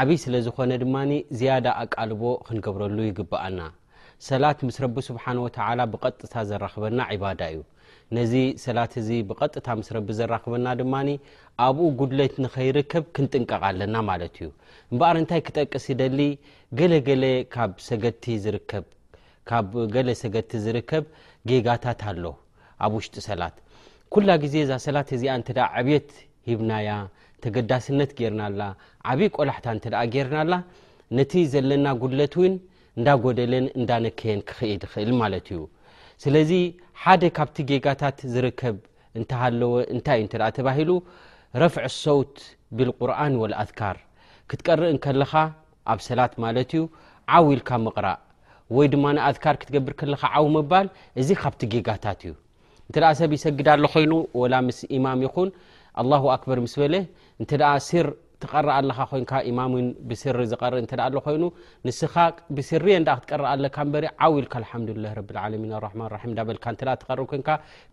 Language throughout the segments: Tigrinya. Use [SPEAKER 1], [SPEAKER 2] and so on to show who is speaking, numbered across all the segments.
[SPEAKER 1] ዓብይ ስለ ዝኾነ ድማ ዝያዳ ኣቃልቦ ክንገብረሉ ይግብኣና። ሰላት ምስ ረቢ ስብሓን ወተዓላ ብቐጥታ ዘራኽበና ዒባዳ እዩ። ነዚ ሰላት እዚ ብቐጥታ ምስ ረቢ ዘራኽበና ድማ ኣብኡ ጉድለት ንኸይርከብ ክንጥንቀቕ ኣለና ማለት እዩ። እምበኣር እንታይ ክጠቅስ ይደሊ ገለገለ ካብ ሰገድቲ ዝርከብ ካብ ገለ ሰገድቲ ዝርከብ ጌጋታት ኣሎ። ኣብ ውሽጢ ሰላት ኩላ ግዜ እዛ ሰላት እዚኣ እተ ዕብት ሂብናያ ተገዳስነት ገርናላ ዓብይ ቆላሕታ እተ ገርናላ ነቲ ዘለና ጉድለት ውን እንዳጎደለን እንዳነከየን ክኸኢ ድኽእል ማለት እዩ ስለዚ ሓደ ካብቲ ጌጋታት ዝርከብ እንተሃለወ እንታይ እዩ እተ ተባሂሉ ረፍዕ ሰውት ብልቁርን ወልኣትካር ክትቀርእ ከለኻ ኣብ ሰላት ማለት እዩ ዓው ኢልካ ምቕራእ ወይ ድማ ንኣዝካር ክትገብር ከለኻ ዓው ምባል እዚ ካብቲ ጌጋታት እዩ እንተ ሰብ ይሰግድ ኣሎ ኮይኑ ወላ ምስ ኢማም ይኹን ኣላሁ ኣክበር ምስ በለ እንተ ስር ትቀርእ ኣለኻ ኮንካ ኢማም ን ብስሪ ዝቀርእ እተ ኣሎ ኮይኑ ንስኻ ብስሪ እየ ክትቀርእ ኣለካ በሪ ዓው ኢልካ ልሓምዱላ ረብዓለሚን ኣራሕማን ራሒም እዳበልካ እተ ትቀርእ ኮንካ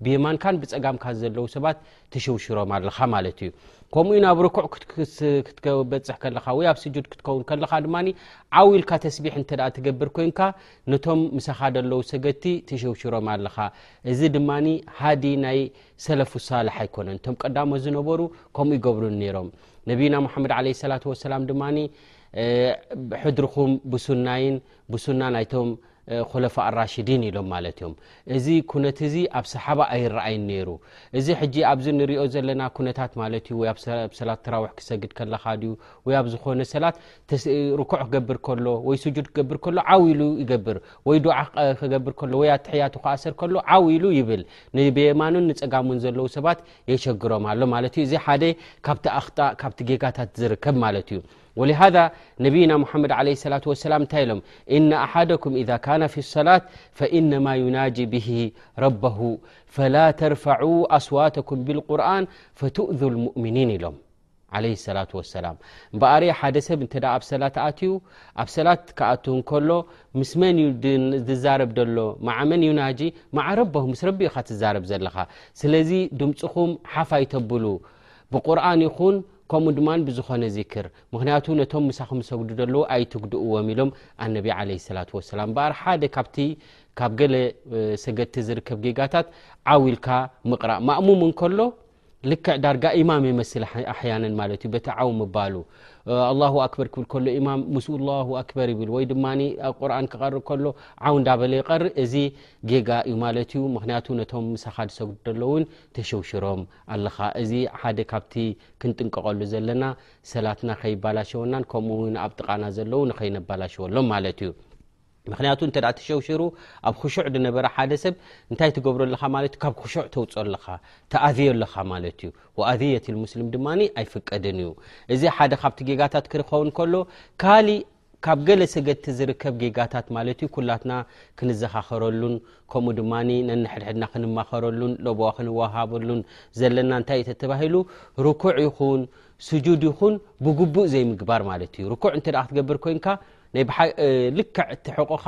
[SPEAKER 1] ብየማንካን ብፀጋምካን ዘለዉ ሰባት ትሽውሽሮም ኣለኻ ማለት እዩ ከምኡ ናብ ርኩዕ ክትበፅሕ ከለኻ ወይ ኣብ ስጁድ ክትከውን ከለኻ ድማ ዓው ኢልካ ተስቢሕ እተ ትገብር ኮንካ ነቶም ምሳኻ ደለዉ ሰገድቲ ትሽውሽሮም ኣለኻ እዚ ድማ ሃዲ ናይ ሰለፉ ሳልሕ ኣይኮነን እቶም ቀዳሞ ዝነበሩ ከምኡ ይገብሩ ነይሮም ነብና ሙሓመድ ዓለ ሰላት ወሰላም ድማ ሕድርኹም ብሱናይን ብሱና ናይቶም ኮለፋ ኣራሽዲን ኢሎም ማለት እዮም እዚ ኩነት እዚ ኣብ ሰሓባ ኣይረኣይን ነይሩ እዚ ሕጂ ኣብዚ ንሪኦ ዘለና ኩነታት ማለት እዩ ወይ ኣብ ሰላት ትራዊሕ ክሰግድ ከለካ ድዩ ወይ ኣብ ዝኮነ ሰላት ርኩዕ ክገብር ከሎ ወይ ስጁድ ክገብር ከሎ ዓው ኢሉ ይገብር ወይ ዱዓ ክገብር ከሎ ወይ ኣትሕያቱ ክኣሰር ከሎ ዓው ኢሉ ይብል ንብየማኑን ንፀጋሙን ዘለዉ ሰባት የሸግሮም ኣሎ ማለት እዩ እዚ ሓደ ካብቲ ኣክጣእ ካብቲ ጌጋታት ዝርከብ ማለት እዩ ወሊሃذ ነብይና ሙሓመድ ዓለ ሰላት ወሰላም እንታይ ኢሎም እነ ኣሓደኩም ኢዛ ካነ ፊ ሰላት ፈኢነማ ዩናጅ ብሂ ረበሁ ፈላ ተርፋዑ ኣስዋተኩም ብልቁርን ፈትእዙ ልሙእምኒን ኢሎም ዓለ ሰላት ወሰላም እምበኣሪ ሓደ ሰብ እንተ ኣብ ሰላት ኣትዩ ኣብ ሰላት ክኣት እንከሎ ምስ መን እዩ ዝዛረብ ደሎ ማዓ መን ዩናጂ ማዓ ረበሁ ምስ ረቢ ኢኻ ትዛረብ ዘለኻ ስለዚ ድምፅኹም ሓፍ ኣይተብሉ ብቁርን ይኹን ከምኡ ድማ ብዝኾነ ዚክር ምክንያቱ ነቶም ምሳኹም ዝሰግዱ ዘለዉ ኣይትጉድእዎም ኢሎም ኣነቢ ለ ሰላት ወሰላም በኣር ሓደ ካብቲ ካብ ገለ ሰገድቲ ዝርከብ ጌጋታት ዓው ኢልካ ምቕራእ ማእሙም እንከሎ ልክዕ ዳርጋ ኢማም የመስል ኣሕያነን ማለት እዩ በቲ ዓው ምባሉ ኣላሁ ኣክበር ክብል ከሎ ኢማም ምስ ላሁ ኣክበር ይብል ወይ ድማ ቁርን ክቐርእ ከሎ ዓው እንዳበለ ይቐርእ እዚ ጌጋ እዩ ማለት እዩ ምክንያቱ ነቶም ምሳኻ ዝሰግዱ ዘለዉውን ተሸውሽሮም ኣለኻ እዚ ሓደ ካብቲ ክንጥንቀቐሉ ዘለና ሰላትና ከይባላሸወናን ከምኡ ውን ኣብ ጥቓና ዘለዉ ንኸይነባላሸወሎም ማለት እዩ ምክንያቱ እተ ተሸውሽሩ ኣብ ክሹዕ ዝነበረ ሓደ ሰብ እንታይ ትገብሮ ኣለካ ማለት ዩ ካብ ክሹዕ ተውፅ ኣለካ ተኣዝዮ ኣለካ ማለት እዩ ኣዝየት ሙስሊም ድማ ኣይፍቀድን እዩ እዚ ሓደ ካብቲ ጌጋታት ክርከውን ከሎ ካሊእ ካብ ገለ ሰገድቲ ዝርከብ ጌጋታት ማለት እዩ ኩላትና ክንዘኻኸረሉን ከምኡ ድማ ነንሕድሕድና ክንማኸረሉን ለቦዋ ክንወሃበሉን ዘለና እንታይ እዩ ተባሂሉ ርኩዕ ይኹን ስጁድ ይኹን ብግቡእ ዘይምግባር ማለት እዩ ርኩዕ እንተ ክትገብር ኮንካ ልክዕ እትሕቕኻ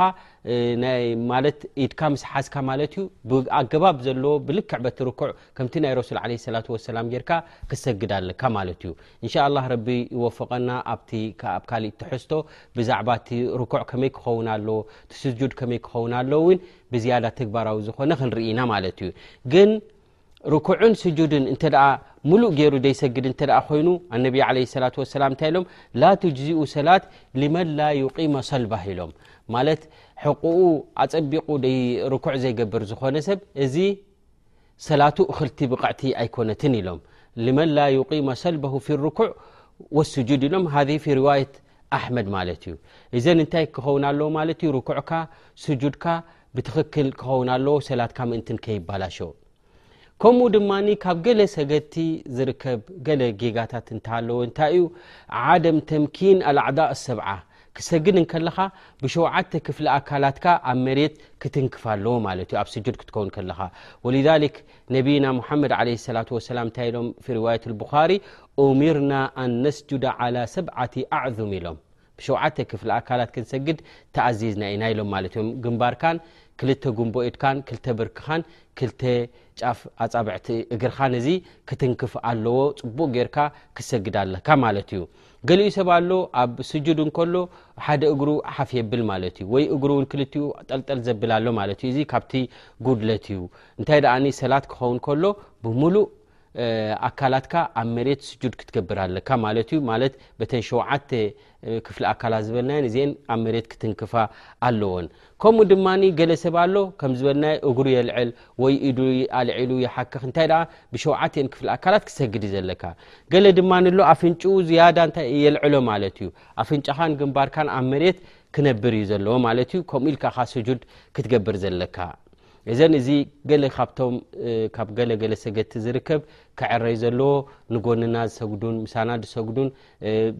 [SPEAKER 1] ማለት ኢድካ ምስ ሓዝካ ማለት እዩ ብኣገባብ ዘለዎ ብልክዕ በቲ ርኩዕ ከምቲ ናይ ረሱል ለ ሰላት ወሰላም ጌርካ ክሰግድ ኣለካ ማለት እዩ እንሻኣላህ ረቢ ይወፍቀና ኣብቲ ኣብ ካሊእ ትሕዝቶ ብዛዕባ እቲ ርኩዕ ከመይ ክኸውን ኣለዎ እቲ ስጁድ ከመይ ክኸውን ኣለዎ እውን ብዝያዳ ተግባራዊ ዝኾነ ክንርኢ ኢና ማለት እዩ ግን ርኩዕን ስጁድን እንተ ሙሉእ ገይሩ ዘይሰግድ እንተ ኮይኑ ኣነቢ ለ ሰላ ወሰላም እንታይ ኢሎም ላ ትጅዚኡ ሰላት ልመን ላ ዩቂመ ሰልባ ኢሎም ማለት ሕቁኡ ኣፀቢቑ ርኩዕ ዘይገብር ዝኾነ ሰብ እዚ ሰላቱ እክልቲ ብቕዕቲ ኣይኮነትን ኢሎም ልመን ላ ዩقመ ሰልበሁ ፊ ርኩዕ ወስጁድ ኢሎም ሃ ፊ ርዋየት ኣሕመድ ማለት እዩ እዘን እንታይ ክኸውን ኣለዎ ማለት እዩ ርኩዕካ ስጁድካ ብትኽክል ክኸውን ኣለዎ ሰላትካ ምእንትን ከይባላሾ ከምኡ ድማ ካብ ገለ ሰገድቲ ዝርከብ ገለ ጌጋታት እንተሃለዎ እንታይ እዩ ዓደም ተምኪን ኣልዕዳእ ሰብዓ ክሰግድ እንከለኻ ብሸውዓተ ክፍሊ ኣካላትካ ኣብ መሬት ክትንክፍ ኣለዎ ማለት እዩ ኣብ ስጁድ ክትከውን ከለኻ ወልሊክ ነቢይና ሙሓመድ ዓለ ሰላት ወሰላም እንታይ ኢሎም ፊ ርዋየት ልቡኻሪ ኡሚርና ኣነስጁዳ ዓላ ሰብዓቲ ኣዕዙም ኢሎም ብሸውዓተ ክፍሊ ኣካላት ክንሰግድ ተኣዚዝና ኢና ኢሎም ማለት እዮም ግንባርካን ክልተ ጉንቦ ኢድካን ክልተ ብርክኻን ክልተ ጫፍ ኣፃብዕቲ እግርኻን እዚ ክትንክፍ ኣለዎ ፅቡቅ ጌርካ ክሰግድ ኣለካ ማለት እዩ ገሊኡ ሰብ ኣሎ ኣብ ስጁድ እንከሎ ሓደ እግሩ ሓፍ የብል ማለት እዩ ወይ እግሩ ውን ክልትኡ ጠልጠል ዘብል ኣሎ ማለት እዩ እዚ ካብቲ ጉድለት እዩ እንታይ ደኣ ሰላት ክኸውን ከሎ ብምሉእ ኣካላትካ ኣብ መሬት ስጁድ ክትገብር ኣለካ ማለት እዩ ማለት በተን ሸውዓተ ክፍሊ ኣካላት ዝበልናየን እዚአን ኣብ መሬት ክትንክፋ ኣለዎን ከምኡ ድማ ገለ ሰብ ኣሎ ከም ዝበልና እግሩ የልዕል ወይ ኢዱ ኣልዒሉ ይሓክኽ እንታይ ደ ብሸውዓትን ክፍሊ ኣካላት ክሰግድ ዩ ዘለካ ገለ ድማ ኣሎ ኣፍንጭኡ ዝያዳ ንታይ የልዕሎ ማለት እዩ ኣፍንጫኻን ግንባርካን ኣብ መሬት ክነብር እዩ ዘለዎ ማለት እዩ ከምኡ ኢልካ ካ ስጁድ ክትገብር ዘለካ እዘን እዚ ገለ ካብቶም ካብ ገለገለ ሰገድቲ ዝርከብ ክዕረይ ዘለዎ ንጎንና ዝሰግዱን ምሳና ዝሰግዱን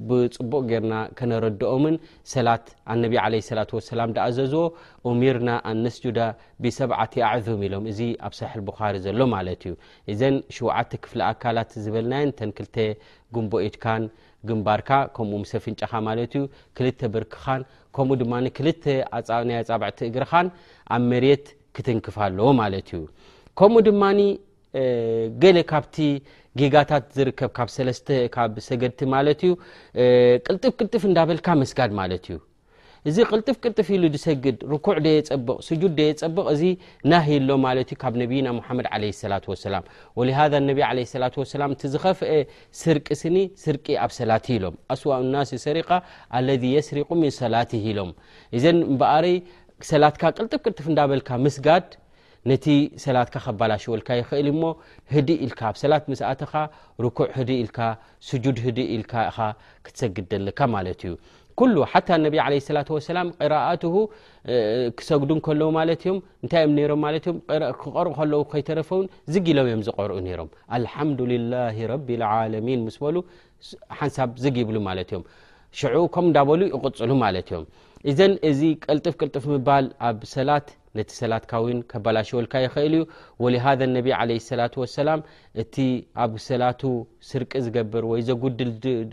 [SPEAKER 1] ብፅቡቕ ጌርና ከነረድኦምን ሰላት ኣነቢ ዓለይሂ ሰላቱ ወሰላም ደኣ ዘዝዎ ኡሚርና ኣን ነስጁዳ ብሰብዓቲ ኣዕዙም ኢሎም እዚ ኣብ ሰሒሕ ኣልቡኻሪ ዘሎ ማለት እዩ እዘን ሽውዓተ ክፍሊ ኣካላት ዝበልናየን እተን ክልተ ግንቦ ኢድካን ግንባርካ ከምኡ ምስ ኣፍንጫኻ ማለት እዩ ክልተ ብርክኻን ከምኡ ድማ ክልተ ናይ ኣጻብዕቲ እግርኻን ኣብ መሬት ክትንክፋ ኣለዎ ማለት እዩ ከምኡ ድማ ገለ ካብቲ ጌጋታት ዝርከብ ካብ ሰለስተ ካብ ሰገድቲ ማለት እዩ ቅልጥፍ ቅልጥፍ እንዳበልካ መስጋድ ማለት እዩ እዚ ቅልጥፍ ቅልጥፍ ኢሉ ዝሰግድ ርኩዕ ደ የፀብቕ ስጁድ ደ የፀብቕ እዚ ናህ ኣሎ ማለት እዩ ካብ ነቢይና ሙሓመድ ዓለ ሰላት ወሰላም ወሊሃዛ ነቢ ዓለ ሰላት ወሰላም እቲ ዝኸፍአ ስርቂ ስኒ ስርቂ ኣብ ሰላት ኢሎም ኣስዋእ ናሲ ሰሪቃ ኣለዚ የስሪቁ ምን ሰላትህ ኢሎም እዘን እምበኣረይ ሰላትካ ቅልጥፍ ቅልጥፍ እንዳበልካ ምስጋድ ነቲ ሰላትካ ከባላሽወልካ ይኽእል እሞ ህድእ ኢልካ ኣብ ሰላት ምስ ኣተኻ ርኩዕ ህድእ ኢልካ ስጁድ ህድእ ኢልካ እኻ ክትሰግድ ዘለካ ማለት እዩ ኩሉ ሓታ ነቢ ለ ሰላት ወሰላም ቅራኣትሁ ክሰግዱ ከለዉ ማለት እዮም እንታይ እዮም ነሮም ማለት እዮም ክቐርኡ ከለዉ ከይተረፈውን ዝግ ኢሎም እዮም ዝቐርኡ ነይሮም ኣልሓምዱልላ ረቢ ዓለሚን ምስ በሉ ሓንሳብ ዝግ ይብሉ ማለት እዮም ሽዑ ከም እንዳበሉ ይቕፅሉ ማለት እዮም እዘን እዚ ቅልጥፍ ቅልጥፍ ምባል ኣብ ሰላት ነቲ ሰላትካ ውን ከባላሸወልካ ይኸእል እዩ ወሊሃዘ ነቢ ለ ሰላት ወሰላም እቲ ኣብ ሰላቱ ስርቂ ዝገብር ወይ ዘጉድል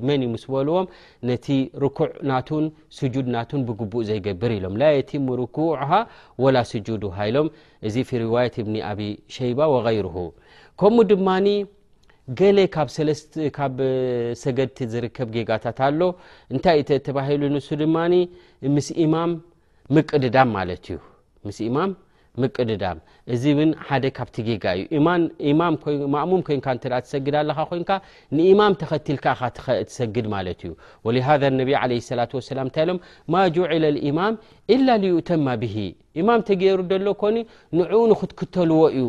[SPEAKER 1] መን እዩ ምስ በልዎም ነቲ ርኩዕ ናቱን ስጁድ ናቱን ብግቡእ ዘይገብር ኢሎም ላ የቲሙ ርኩሃ ወላ ስጁዱ ሃ ኢሎም እዚ ፊ ርዋየት እብኒ ኣብ ሸይባ ወغይርሁ ከምኡ ድማ ገለ ካብ ካብ ሰገድቲ ዝርከብ ጌጋታት ኣሎ እንታይ እ ተባሂሉ ንሱ ድማ ምስ ኢማም ምቅድዳም ማለት እዩ ምስ ኢማም ምቅድዳም እዚ ውን ሓደ ካብቲ ጌጋ እዩ ማእሙም ኮንካ እ ትሰግድ ኣለኻ ኮንካ ንኢማም ተኸትልካ ትሰግድ ማለት እዩ ወሃ ነቢ ለ ሰላ ሰላም እንታይ ኢሎም ማ ጁዒለ ኢማም ኢላ ዩእተማ ብሂ ኢማም ተገይሩ ደሎ ኮኒ ንዕኡ ንክትክተልዎ እዩ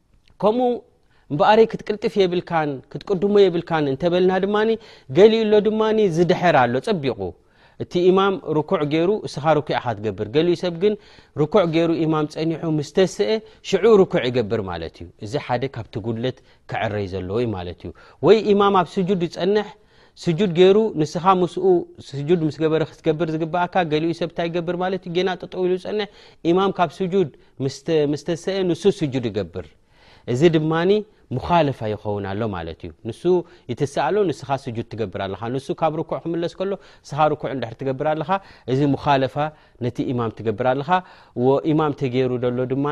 [SPEAKER 1] ከምኡ እምበኣረይ ክትቅልጥፍ የብልካን ክትቅድሞ የብልካን እንተበልና ድማ ገሊኡ ሎ ድማ ዝድሕር ኣሎ ፀቢቑ እቲ ኢማም ርኩዕ ገይሩ እስኻ ርኩዕ ኢኻ ትገብር ገሊኡ ሰብ ግን ርኩዕ ገይሩ ኢማም ፀኒሑ ምስ ተስአ ሽዑ ርኩዕ ይገብር ማለት እዩ እዚ ሓደ ካብቲ ጉድለት ክዕረይ ዘለዎ ዩ ማለት እዩ ወይ ኢማም ኣብ ስጁድ ዝፀንሕ ስጁድ ገይሩ ንስኻ ምስኡ ስጁድ ምስ ገበረ ክትገብር ዝግብኣካ ገሊኡ ሰብ እንታይ ይገብር ማለት እዩ ጌና ጠጠው ኢሉ ዝፀንሕ ኢማም ካብ ስጁድ ምስ ተሰአ ንሱ ስጁድ ይገብር እዚ ድማ ሙኻለፋ ይኸውን ኣሎ ማለት እዩ ንሱ ይትስእ ኣሎ ንስኻ ስጁድ ትገብር ኣለኻ ንሱ ካብ ርኩዕ ክምለስ ከሎ ንስኻ ርኩዕ እንድሕር ትገብር ኣለኻ እዚ ሙኻለፋ ነቲ ኢማም ትገብር ኣለኻ ወ ኢማም ተገይሩ ደሎ ድማ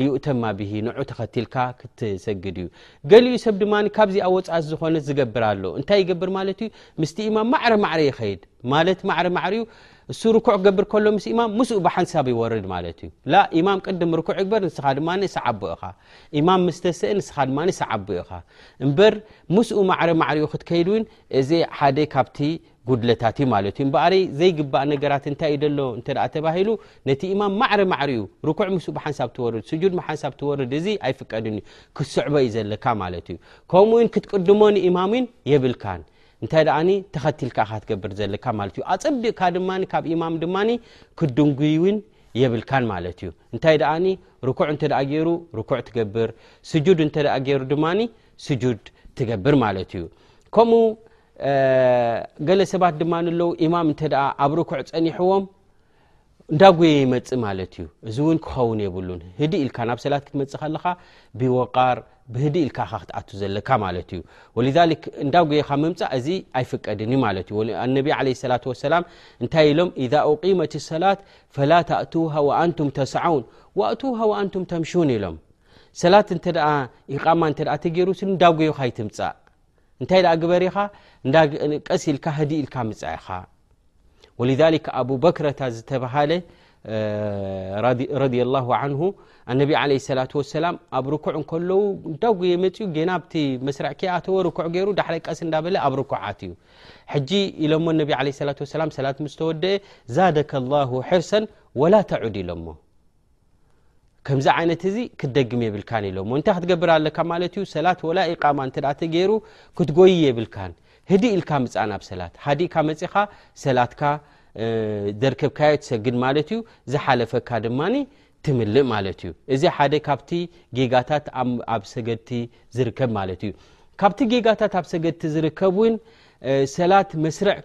[SPEAKER 1] ልዩእተማ ብሂ ንዑ ተኸትልካ ክትሰግድ እዩ ገሊኡ ሰብ ድማ ካብዚ ኣ ወፃት ዝኾነት ዝገብር ኣሎ እንታይ ይገብር ማለት እዩ ምስቲ ኢማም ማዕረ ማዕረ ይኸይድ ማለት ማዕረ ማዕር እዩ እሱ ርኩዕ ክገብር ከሎ ምስ ኢማም ምስኡ ብሓንሳብ ይወርድ ማለት እዩ ላ ኢማም ቅድም ርኩዕ ይግበር ንስኻ ድማ ሰዓቦ ኢኻ ኢማም ምስተሰእ ንስኻ ድማ ሰዓቦ ኢኻ እምበር ምስኡ ማዕረ ማዕሪኡ ክትከይድ እውን እዚ ሓደ ካብቲ ጉድለታት እዩ ማለት እዩ እምበኣሪ ዘይግባእ ነገራት እንታይ እዩ ደሎ እንተ ተባሂሉ ነቲ ኢማም ማዕረ ማዕሪ እዩ ርኩዕ ምስ ብሓንሳብ ትወርድ ስጁድ ሓንሳብ ትወርድ እዚ ኣይፍቀድን እዩ ክትስዕቦ እዩ ዘለካ ማለት እዩ ከምኡ ውን ክትቅድሞ ንኢማም ን የብልካን እንታይ ደኣ ተኸትልካ ካ ትገብር ዘለካ ማለት እዩ ኣፀቢቕካ ድማ ካብ ኢማም ድማ ክድንጉይ ውን የብልካን ማለት እዩ እንታይ ደኣ ርኩዕ እንተ ገይሩ ርኩዕ ትገብር ስጁድ እንተ ገይሩ ድማ ስጁድ ትገብር ማለት እዩ ከምኡ ገለ ሰባት ድማ ኣለው ኢማም እተ ኣብ ርኩዕ ፀኒሕዎም እንዳጉየ ይመፅእ ማለት እዩ እዚ እውን ክኸውን የብሉን ህዲ ኢልካ ናብ ሰላት ክትመፅ ከለኻ ብወቃር ብህዲ ኢልካ ካ ክትኣቱ ዘለካ ማለት እዩ ወሊክ እንዳጉየካ ምምፃእ እዚ ኣይፍቀድን እዩ ማለት እዩ ኣነቢ ለ ሰላ ወሰላም እንታይ ኢሎም ኢዛ ቂመት ሰላት ፈላ ተእትውሃ ኣንቱም ተስዓውን ኣእትውሃ ኣንቱም ተምሹን ኢሎም ሰላት እተ ኢቃማ እተ ተገይሩ እንዳጉየካ ይትምፃእ እንታይ ደኣ ግበር ኢኻ ቀስ ኢልካ ህዲ ኢልካ ምጻ ኢኻ ወልሊክ ኣቡበክረታ ዝተብሃለ ረድ ላሁ ዓንሁ ኣነቢ ዓለ ሰላት ወሰላም ኣብ ርኩዕ እንከለዉ ዳጉ የመፅኡ ጌና ኣብቲ መስርዕ ከይኣተወ ርኩዕ ገይሩ ዳሕረ ቀስ እንዳበለ ኣብ ርኩዓት እዩ ሕጂ ኢሎሞ ነቢ ዓለ ስላት ወሰላም ሰላት ምስ ተወደአ ዛደከ ላሁ ሕርሰን ወላ ተዑድ ኢሎሞ ከምዚ ዓይነት እዚ ክትደግም የብልካን ኢሎሞ እንታይ ክትገብር ኣለካ ማለት እዩ ሰላት ወላ ኢቃማ እንተ ተገይሩ ክትጎይ የብልካን ህዲ ኢልካ ምፃእ ናብ ሰላት ሃዲእካ መፅኻ ሰላትካ ደርከብካዮ ትሰግድ ማለት እዩ ዝሓለፈካ ድማ ትምልእ ማለት እዩ እዚ ሓደ ካብቲ ጌጋታት ኣብ ሰገድቲ ዝርከብ ማለት እዩ ካብቲ ጌጋታት ኣብ ሰገድቲ ዝርከብ እውን ሰላት መስርዕ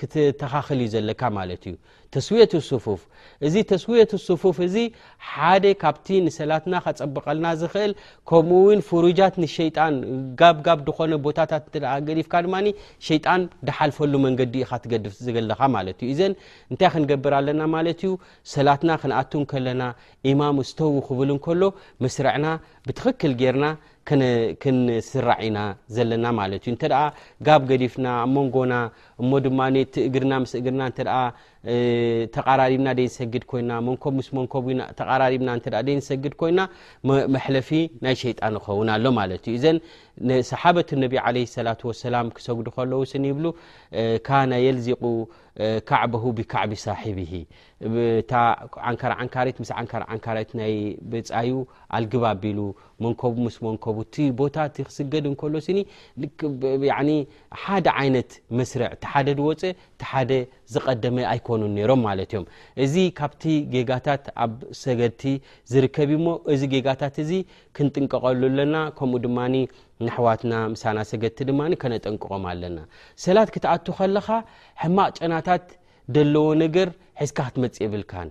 [SPEAKER 1] ክተኻኽል እዩ ዘለካ ማለት እዩ ተስውየት ሱፉፍ እዚ ተስውየት ሱፉፍ እዚ ሓደ ካብቲ ንሰላትና ከፀብቀልና ዝኽእል ከምኡ ውን ፍሩጃት ንሸይጣን ጋብጋብ ዝኾነ ቦታታት ገዲፍካ ድማ ሸይጣን ድሓልፈሉ መንገዲ ኢኻ ትገድፍ ዝገለኻ ማለት እዩ እዘን እንታይ ክንገብር ኣለና ማለት እዩ ሰላትና ክንኣቱ ከለና ኢማም ስተው ክብል እንከሎ መስርዕና ብትኽክል ጌርና ክንስራዕ ኢና ዘለና ማለት እዩ እንተ ጋብ ገዲፍና ኣብ መንጎና እሞ ድማ እቲ እግርና ምስ እግርና እንተ ተቓራሪብና ደይንሰግድ ኮይና መንኮብ ምስ መንኮብ ተቓራሪብና እተ ደይንሰግድ ኮይና መሕለፊ ናይ ሸይጣን ይኸውን ኣሎ ማለት እዩ እዘን ሰሓበት ነቢ ዓለ ሰላት ወሰላም ክሰግዱ ከለዉ ስኒ ይብሉ ካነ የልዚቁ ካዕበሁ ብካዕቢ ሳሒብሂ እታ ዓንካር ዓንካሪት ምስ ዓንካር ዓንካሪት ናይ ብፃዩ ኣልግብ ኣቢሉ መንኮቡ ምስ መንኮቡ እቲ ቦታ እቲ ክስገድ እንከሎ ስኒ ሓደ ዓይነት መስርዕ እቲ ሓደ ዝወፀ እቲ ሓደ ዝቐደመ ኣይኮኑን ነይሮም ማለት እዮም እዚ ካብቲ ጌጋታት ኣብ ሰገድቲ ዝርከብ እዩሞ እዚ ጌጋታት እዚ ክንጥንቀቐሉ ኣለና ከምኡ ድማ ንኣሕዋትና ምሳና ሰገድቲ ድማ ከነጠንቅቖም ኣለና ሰላት ክትኣቱ ከለኻ ሕማቕ ጨናታት ዘለዎ ነገር ሕዝካ ክትመፅእ የብልካን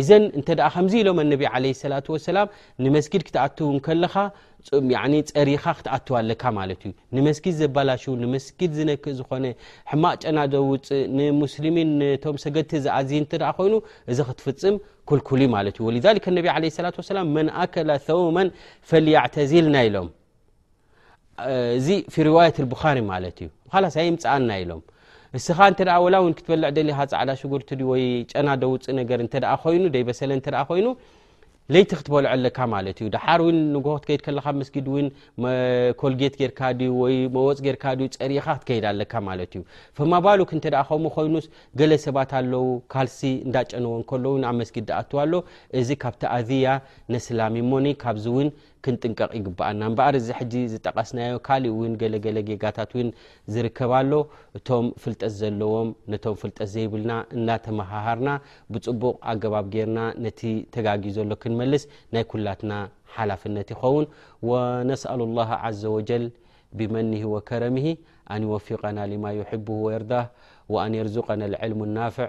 [SPEAKER 1] እዘን እንተ ከምዚ ኢሎም ኣነቢ ለ ሰላ ወሰላም ንመስጊድ ክትኣትው ከለኻ ፀሪኻ ክትኣትው ኣለካ ማለት እዩ ንመስጊድ ዘባላሽ ንመስጊድ ዝነክእ ዝኾነ ሕማቅ ጨና ዘውፅእ ንሙስሊሚን ቶም ሰገቲ ዝኣዝ እተ ኮይኑ እዚ ክትፍፅም ኩልኩል ማለት እዩ ወ ነ ለ ሰላ ሰላም መን ኣከላ ሰውመን ፈልያዕተዚልና ኢሎም እዚ ፊሪዋየት ቡኻሪ ማለት እዩ ላስ ኣይምፅኣና ኢሎም እስኻ እተ ወላ ውን ክትበልዕ ደሊኻ ፃዕዳ ሽጉርቲ ወይ ጨና ደውፅእ ነገር እተ ኮይኑ ደይበሰለ እተ ኮይኑ ለይቲ ክትበልዖ ኣለካ ማለት እዩ ድሓር ውን ንግ ክትከይድ ከለካ መስጊድ ውን ኮልጌት ጌርካ ድዩ ወይ መወፅ ጌርካ ድዩ ፀሪኻ ክትከይድ ኣለካ ማለት እዩ ፈማባሉክ እተ ከምኡ ኮይኑስ ገለ ሰባት ኣለው ካልሲ እንዳጨነዎ ከለዉ ኣብ መስጊድ ድኣትዋ ኣሎ እዚ ካብቲ ኣዝያ ነስላሚ ሞኒ ካብዚ ውን ክንጥንቀቕ ይግብኣና እምበኣር እዚ ሕጂ ዝጠቐስናዮ ካልእ እውን ገለ ገለ ጌጋታት እውን ዝርከብ ኣሎ እቶም ፍልጠት ዘለዎም ነቶም ፍልጠት ዘይብልና እናተመሃሃርና ብፅቡቕ ኣገባብ ጌርና ነቲ ተጋጊ ዘሎ ክንመልስ ናይ ኩላትና ሓላፍነት ይኸውን ወነስኣሉ ላሃ ዓዘ ወጀል ብመንሂ ወከረምሂ ኣን ይወፊቀና ልማ ዩሕብሁ ወየርዳህ ወኣን የርዙቀና ልዕልሙ ናፍዕ